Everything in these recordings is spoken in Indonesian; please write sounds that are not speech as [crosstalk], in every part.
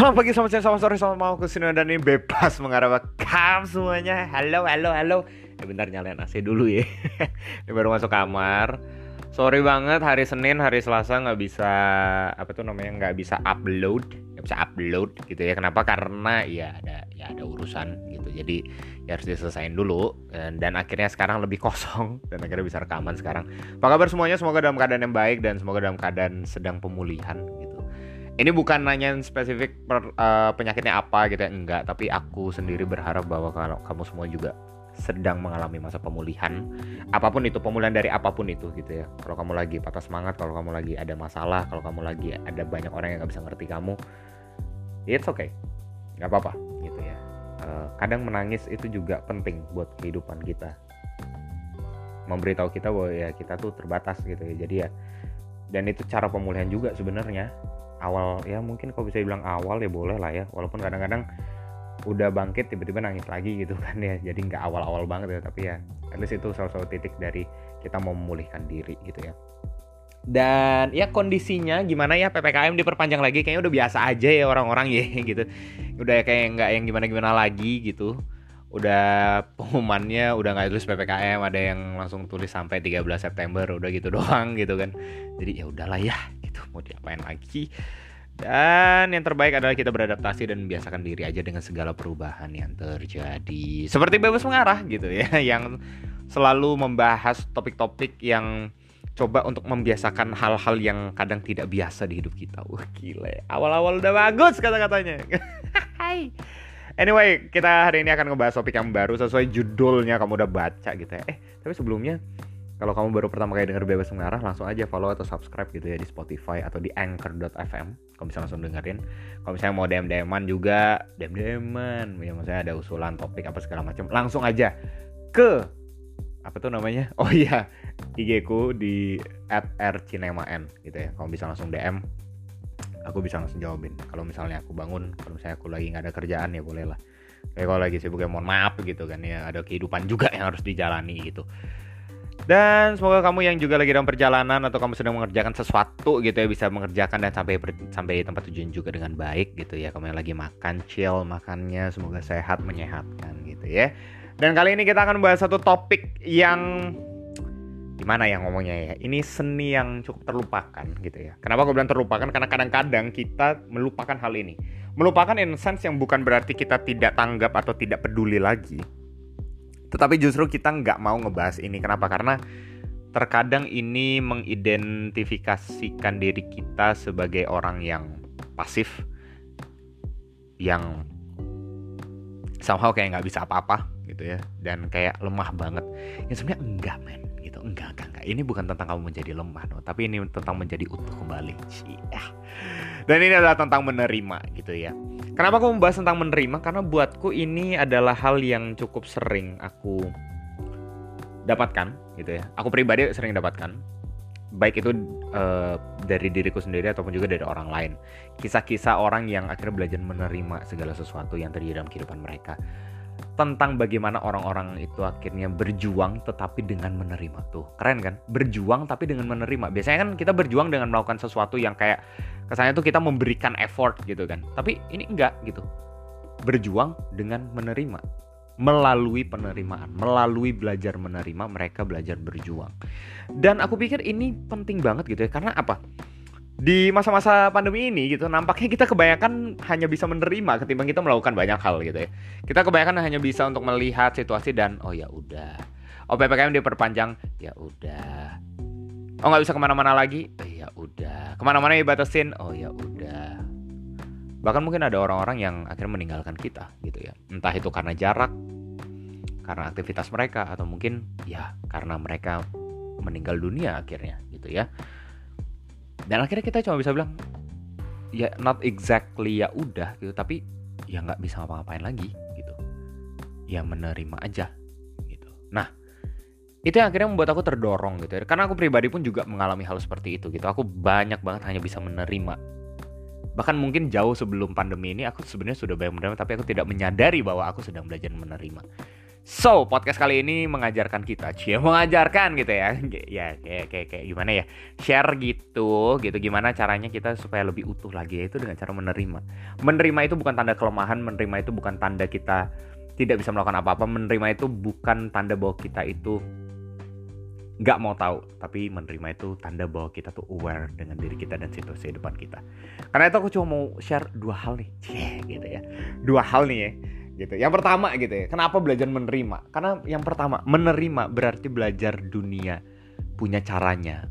Selamat pagi, selamat siang, selamat sore, selamat malam ke sini dan ini bebas mengarah kam semuanya. Halo, halo, halo. Eh bentar nyalain AC dulu ya. [laughs] ini baru masuk kamar. Sorry banget hari Senin, hari Selasa nggak bisa apa tuh namanya nggak bisa upload, nggak bisa upload gitu ya. Kenapa? Karena ya ada ya ada urusan gitu. Jadi ya harus diselesain dulu dan, dan akhirnya sekarang lebih [laughs] kosong dan akhirnya bisa rekaman sekarang. Apa kabar semuanya? Semoga dalam keadaan yang baik dan semoga dalam keadaan sedang pemulihan ini bukan nanya spesifik per, uh, penyakitnya apa gitu ya enggak. Tapi aku sendiri berharap bahwa kalau kamu semua juga sedang mengalami masa pemulihan apa pun itu pemulihan dari apa pun itu gitu ya. Kalau kamu lagi patah semangat kalau kamu lagi ada masalah kalau kamu lagi ada banyak orang yang nggak bisa ngerti kamu it's okay. Nggak apa-apa gitu ya. Uh, kadang menangis itu juga penting buat kehidupan kita. Memberitahu kita bahwa ya kita tuh terbatas gitu ya. Jadi ya dan itu cara pemulihan juga sebenarnya awal ya mungkin kalau bisa dibilang awal ya boleh lah ya. Walaupun kadang-kadang udah bangkit tiba-tiba nangis lagi gitu kan ya. [laughs] Jadi nggak awal-awal banget ya tapi ya at least itu salah satu titik dari kita mau memulihkan diri gitu ya. Dan ya kondisinya gimana ya ppkm diperpanjang lagi? Kayaknya udah biasa aja ya orang-orang ya [laughs] gitu. Udah kayak nggak yang gimana-gimana lagi gitu. Udah pengumumannya udah nggak tulis ppkm ada yang langsung tulis sampai 13 September udah gitu [laughs] doang gitu kan. Jadi ya udahlah ya mau diapain lagi dan yang terbaik adalah kita beradaptasi dan membiasakan diri aja dengan segala perubahan yang terjadi. Seperti bebas mengarah gitu ya, [laughs] yang selalu membahas topik-topik yang coba untuk membiasakan hal-hal yang kadang tidak biasa di hidup kita. Wah gila, awal-awal udah bagus kata-katanya. [laughs] anyway, kita hari ini akan ngebahas topik yang baru sesuai judulnya kamu udah baca gitu ya. Eh, tapi sebelumnya kalau kamu baru pertama kali denger Bebas Mengarah, langsung aja follow atau subscribe gitu ya di Spotify atau di Anchor.fm. Kamu bisa langsung dengerin. Kalau misalnya mau DM DM-an juga, DM DM-an. Ya maksudnya ada usulan topik apa segala macam, langsung aja ke apa tuh namanya? [laughs] Oh iya, IG ku di @rcinemaan gitu ya. Kamu bisa langsung DM. Aku bisa langsung jawabin. Kalau misalnya aku bangun, kalau misalnya aku lagi nggak ada kerjaan ya boleh lah. Kalau lagi sibuk ya mohon maaf gitu kan ya. Ada kehidupan juga yang harus dijalani gitu. Dan semoga kamu yang juga lagi dalam perjalanan atau kamu sedang mengerjakan sesuatu gitu ya bisa mengerjakan dan sampai sampai tempat tujuan juga dengan baik gitu ya. Kamu yang lagi makan chill makannya semoga sehat menyehatkan gitu ya. Dan kali ini kita akan bahas satu topik yang gimana ya ngomongnya ya. Ini seni yang cukup terlupakan gitu ya. Kenapa aku bilang terlupakan? Karena kadang-kadang kita melupakan hal ini. Melupakan in sense yang bukan berarti kita tidak tanggap atau tidak peduli lagi tetapi justru kita nggak mau ngebahas ini. Kenapa? Karena terkadang ini mengidentifikasikan diri kita sebagai orang yang pasif, yang somehow kayak nggak bisa apa-apa gitu ya, dan kayak lemah banget. Yang sebenarnya enggak men, gitu. Enggak, enggak, enggak. Ini bukan tentang kamu menjadi lemah, no. tapi ini tentang menjadi utuh kembali. Cia. Dan ini adalah tentang menerima gitu ya. Kenapa aku membahas tentang menerima? Karena buatku ini adalah hal yang cukup sering aku dapatkan gitu ya. Aku pribadi sering dapatkan baik itu uh, dari diriku sendiri ataupun juga dari orang lain. Kisah-kisah orang yang akhirnya belajar menerima segala sesuatu yang terjadi dalam kehidupan mereka. Tentang bagaimana orang-orang itu akhirnya berjuang tetapi dengan menerima. Tuh keren kan? Berjuang tapi dengan menerima. Biasanya kan kita berjuang dengan melakukan sesuatu yang kayak kesannya tuh kita memberikan effort gitu kan. Tapi ini enggak gitu. Berjuang dengan menerima melalui penerimaan melalui belajar menerima mereka belajar berjuang. Dan aku pikir ini penting banget gitu ya karena apa? Di masa-masa pandemi ini gitu nampaknya kita kebanyakan hanya bisa menerima ketimbang kita melakukan banyak hal gitu ya. Kita kebanyakan hanya bisa untuk melihat situasi dan oh ya udah. Oh ppkm diperpanjang ya udah. Oh nggak bisa ke mana-mana lagi oh, ya udah. Ke mana-mana dibatasin oh ya udah bahkan mungkin ada orang-orang yang akhirnya meninggalkan kita gitu ya. Entah itu karena jarak karena aktivitas mereka atau mungkin ya karena mereka meninggal dunia akhirnya gitu ya. Dan akhirnya kita cuma bisa bilang ya not exactly ya udah gitu. Tapi ya nggak bisa ngapa-ngapain lagi gitu. Ya menerima aja gitu. Nah itu yang akhirnya membuat aku terdorong gitu ya. Karena aku pribadi pun juga mengalami hal seperti itu gitu. Aku banyak banget hanya bisa menerima bahkan mungkin jauh sebelum pandemi ini aku sebenarnya sudah banyak menerima tapi aku tidak menyadari bahwa aku sedang belajar menerima So, podcast kali ini mengajarkan kita, cie [laughs] mengajarkan gitu ya. Ya kayak kayak kayak gimana ya? Share gitu, gitu gimana caranya kita supaya lebih utuh lagi yaitu dengan cara menerima. Menerima itu bukan tanda kelemahan, menerima itu bukan tanda kita tidak bisa melakukan apa-apa, menerima itu bukan tanda bahwa kita itu nggak mau tahu, tapi menerima itu tanda bahwa kita tuh aware dengan diri kita dan situasi depan kita. Karena itu aku cuma mau share dua hal nih, cie gitu ya. Dua hal nih ya gitu. Yang pertama gitu ya, kenapa belajar menerima? Karena yang pertama, menerima berarti belajar dunia punya caranya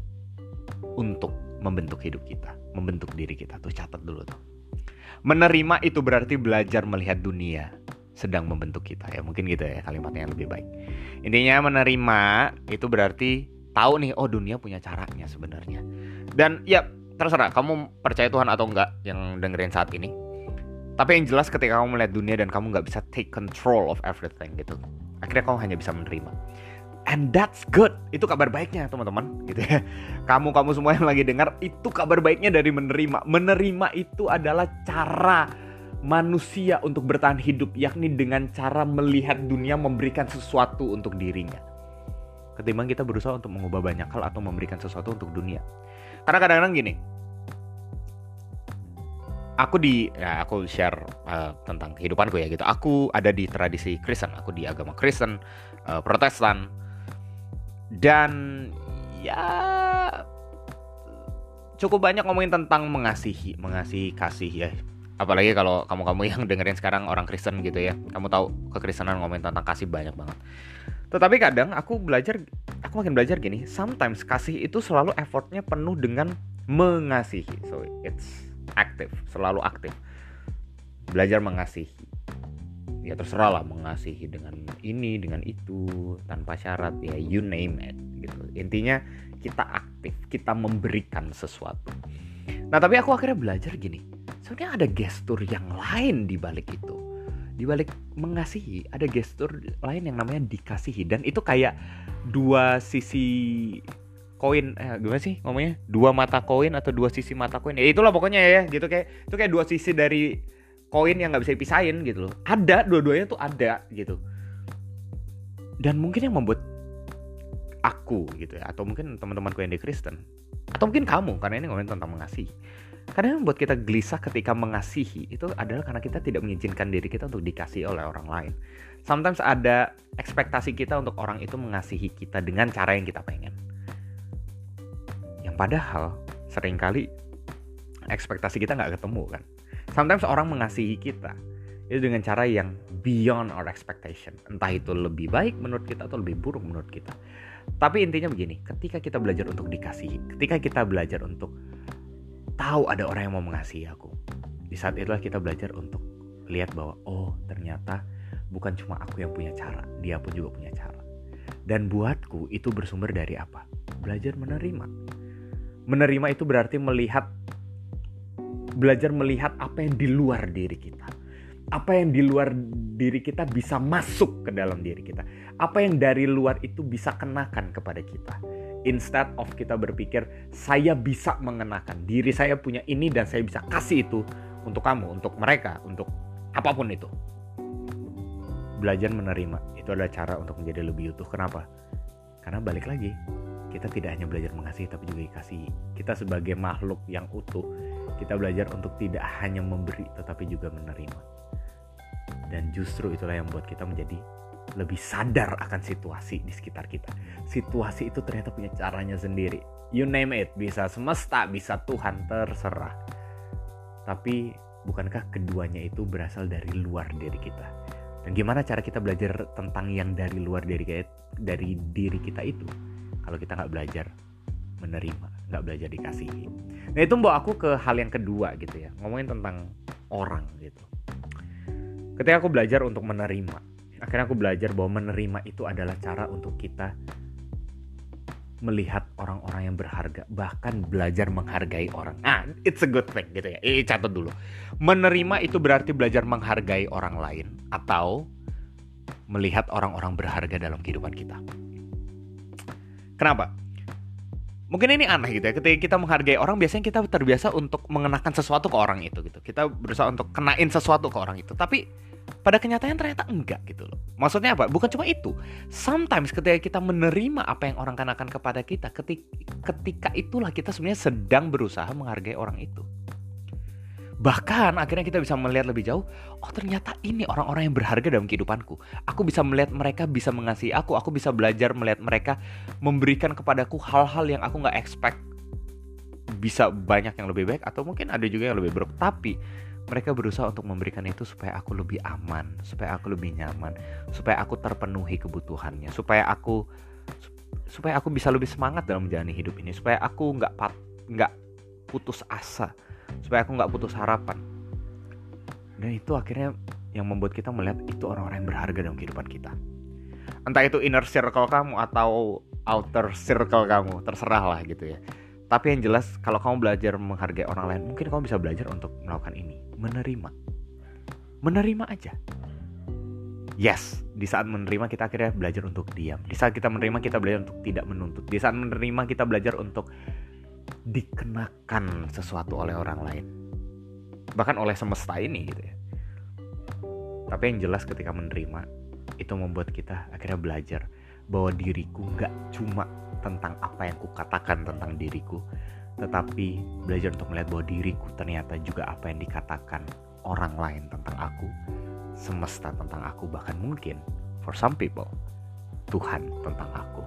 untuk membentuk hidup kita, membentuk diri kita. Tuh catat dulu tuh. Menerima itu berarti belajar melihat dunia sedang membentuk kita ya. Mungkin gitu ya kalimatnya yang lebih baik. Intinya menerima itu berarti tahu nih oh dunia punya caranya sebenarnya. Dan ya terserah kamu percaya Tuhan atau enggak yang dengerin saat ini tapi yang jelas ketika kamu melihat dunia dan kamu nggak bisa take control of everything gitu, akhirnya kamu hanya bisa menerima. And that's good. Itu kabar baiknya teman-teman gitu ya. Kamu kamu semua yang lagi dengar itu kabar baiknya dari menerima. Menerima itu adalah cara manusia untuk bertahan hidup yakni dengan cara melihat dunia memberikan sesuatu untuk dirinya. Ketimbang kita berusaha untuk mengubah banyak hal atau memberikan sesuatu untuk dunia. Karena kadang-kadang gini, aku di ya aku share uh, tentang kehidupanku ya gitu. Aku ada di tradisi Kristen, aku di agama Kristen, uh, Protestan. Dan ya cukup banyak ngomongin tentang mengasihi, mengasihi kasih ya. Apalagi kalau kamu-kamu yang dengerin sekarang orang Kristen gitu ya. Kamu tahu kekristenan ngomongin tentang kasih banyak banget. Tetapi kadang aku belajar, aku makin belajar gini. Sometimes kasih itu selalu effortnya penuh dengan mengasihi. So it's aktif, selalu aktif. Belajar mengasihi. Ya terserah lah mengasihi dengan ini, dengan itu, tanpa syarat ya you name it gitu. Intinya kita aktif, kita memberikan sesuatu. Nah, tapi aku akhirnya belajar gini. Sebenarnya ada gestur yang lain di balik itu. Di balik mengasihi, ada gestur lain yang namanya dikasihi. Dan itu kayak dua sisi koin eh gimana sih ngomongnya? Dua mata koin atau dua sisi mata koin? Ya itulah pokoknya ya gitu. Kayak itu kayak dua sisi dari koin yang nggak bisa dipisahin gitu loh. Ada dua-duanya tuh ada gitu. Dan mungkin yang membuat aku gitu ya atau mungkin teman-temanku yang di Kristen atau mungkin kamu karena ini ngomongin tentang mengasihi karena yang membuat kita gelisah ketika mengasihi itu adalah karena kita tidak mengizinkan diri kita untuk dikasih oleh orang lain sometimes ada ekspektasi kita untuk orang itu mengasihi kita dengan cara yang kita pengen Padahal sering kali ekspektasi kita nggak ketemu kan. Sometimes orang mengasihi kita itu dengan cara yang beyond our expectation. Entah itu lebih baik menurut kita atau lebih buruk menurut kita. Tapi intinya begini, ketika kita belajar untuk dikasihi, ketika kita belajar untuk tahu ada orang yang mau mengasihi aku, di saat itulah kita belajar untuk lihat bahwa oh ternyata bukan cuma aku yang punya cara, dia pun juga punya cara. Dan buatku itu bersumber dari apa? Belajar menerima Menerima itu berarti melihat belajar melihat apa yang di luar diri kita. Apa yang di luar diri kita bisa masuk ke dalam diri kita. Apa yang dari luar itu bisa kenakan kepada kita. Instead of kita berpikir saya bisa mengenakan diri saya punya ini dan saya bisa kasih itu untuk kamu, untuk mereka, untuk apa pun itu. Belajar menerima itu adalah cara untuk menjadi lebih utuh. Kenapa? Karena balik lagi, kita tidak hanya belajar mengasihi tapi juga dikasihi. Kita sebagai makhluk yang utuh, kita belajar untuk tidak hanya memberi tetapi juga menerima. Dan justru itulah yang membuat kita menjadi lebih sadar akan situasi di sekitar kita. Situasi itu ternyata punya caranya sendiri. You name it, bisa semesta, bisa Tuhan, terserah. Tapi bukankah keduanya itu berasal dari luar diri kita? Dan gimana cara kita belajar tentang yang dari luar diri dari diri kita itu? kalau kita nggak belajar menerima nggak belajar dikasihi nah itu membawa aku ke hal yang kedua gitu ya ngomongin tentang orang gitu ketika aku belajar untuk menerima akhirnya aku belajar bahwa menerima itu adalah cara untuk kita melihat orang-orang yang berharga bahkan belajar menghargai orang nah it's a good thing gitu ya ini catat dulu menerima itu berarti belajar menghargai orang lain atau melihat orang-orang berharga dalam kehidupan kita Kenapa? Mungkin ini aneh gitu ya. Ketika kita menghargai orang, biasanya kita terbiasa untuk mengenakan sesuatu ke orang itu gitu. Kita berusaha untuk kenain sesuatu ke orang itu. Tapi pada kenyataan ternyata enggak gitu loh. Maksudnya apa? Bukan cuma itu. Sometimes ketika kita menerima apa yang orang katakan kepada kita, ketika, ketika itulah kita sebenarnya sedang berusaha menghargai orang itu. Bahkan akhirnya kita bisa melihat lebih jauh, oh ternyata ini orang-orang yang berharga dalam kehidupanku. Aku bisa melihat mereka bisa mengasihi aku, aku bisa belajar melihat mereka memberikan kepadaku hal-hal yang aku nggak expect bisa banyak yang lebih baik atau mungkin ada juga yang lebih buruk. Tapi mereka berusaha untuk memberikan itu supaya aku lebih aman, supaya aku lebih nyaman, supaya aku terpenuhi kebutuhannya, supaya aku supaya aku bisa lebih semangat dalam menjalani hidup ini, supaya aku nggak nggak putus asa supaya aku nggak putus harapan. Dan itu akhirnya yang membuat kita melihat itu orang-orang yang berharga dalam kehidupan kita. Entah itu inner circle kamu atau outer circle kamu terserah lah gitu ya tapi yang jelas kalau kamu belajar menghargai orang lain mungkin kamu bisa belajar untuk melakukan ini. Menerima. Menerima aja. Yes di saat menerima kita akhirnya belajar untuk diam. Di saat kita menerima kita belajar untuk tidak menuntut. Di saat menerima kita belajar untuk dikenakan sesuatu oleh orang lain. Bahkan oleh semesta ini gitu ya. Tapi yang jelas ketika menerima itu membuat kita akhirnya belajar bahwa diriku nggak cuma tentang apa yang kukatakan tentang diriku tetapi belajar untuk melihat bahwa diriku ternyata juga apa yang dikatakan orang lain tentang aku semesta tentang aku bahkan mungkin for some people Tuhan tentang aku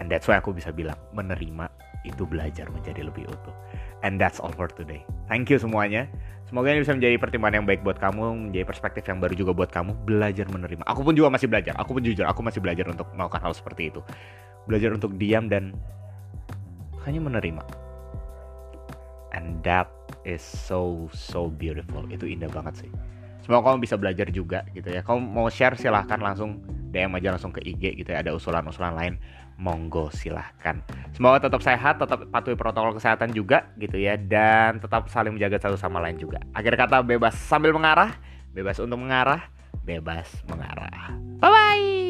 and that's why aku bisa bilang menerima itu belajar menjadi lebih utuh. And that's all for today. Thank you semuanya. Semoga ini bisa menjadi pertimbangan yang baik buat kamu, menjadi perspektif yang baru juga buat kamu. Belajar menerima. Aku pun juga masih belajar. Aku pun jujur, aku masih belajar untuk melakukan hal seperti itu. Belajar untuk diam dan hanya menerima. And that is so so beautiful. Itu indah banget sih. Semoga kamu bisa belajar juga gitu ya. Kamu mau share silahkan langsung DM aja langsung ke IG gitu ya. Ada usulan-usulan lain monggo silahkan. Semoga tetap sehat, tetap patuhi protokol kesehatan juga gitu ya, dan tetap saling menjaga satu sama lain juga. Akhir kata bebas sambil mengarah, bebas untuk mengarah, bebas mengarah. Bye bye.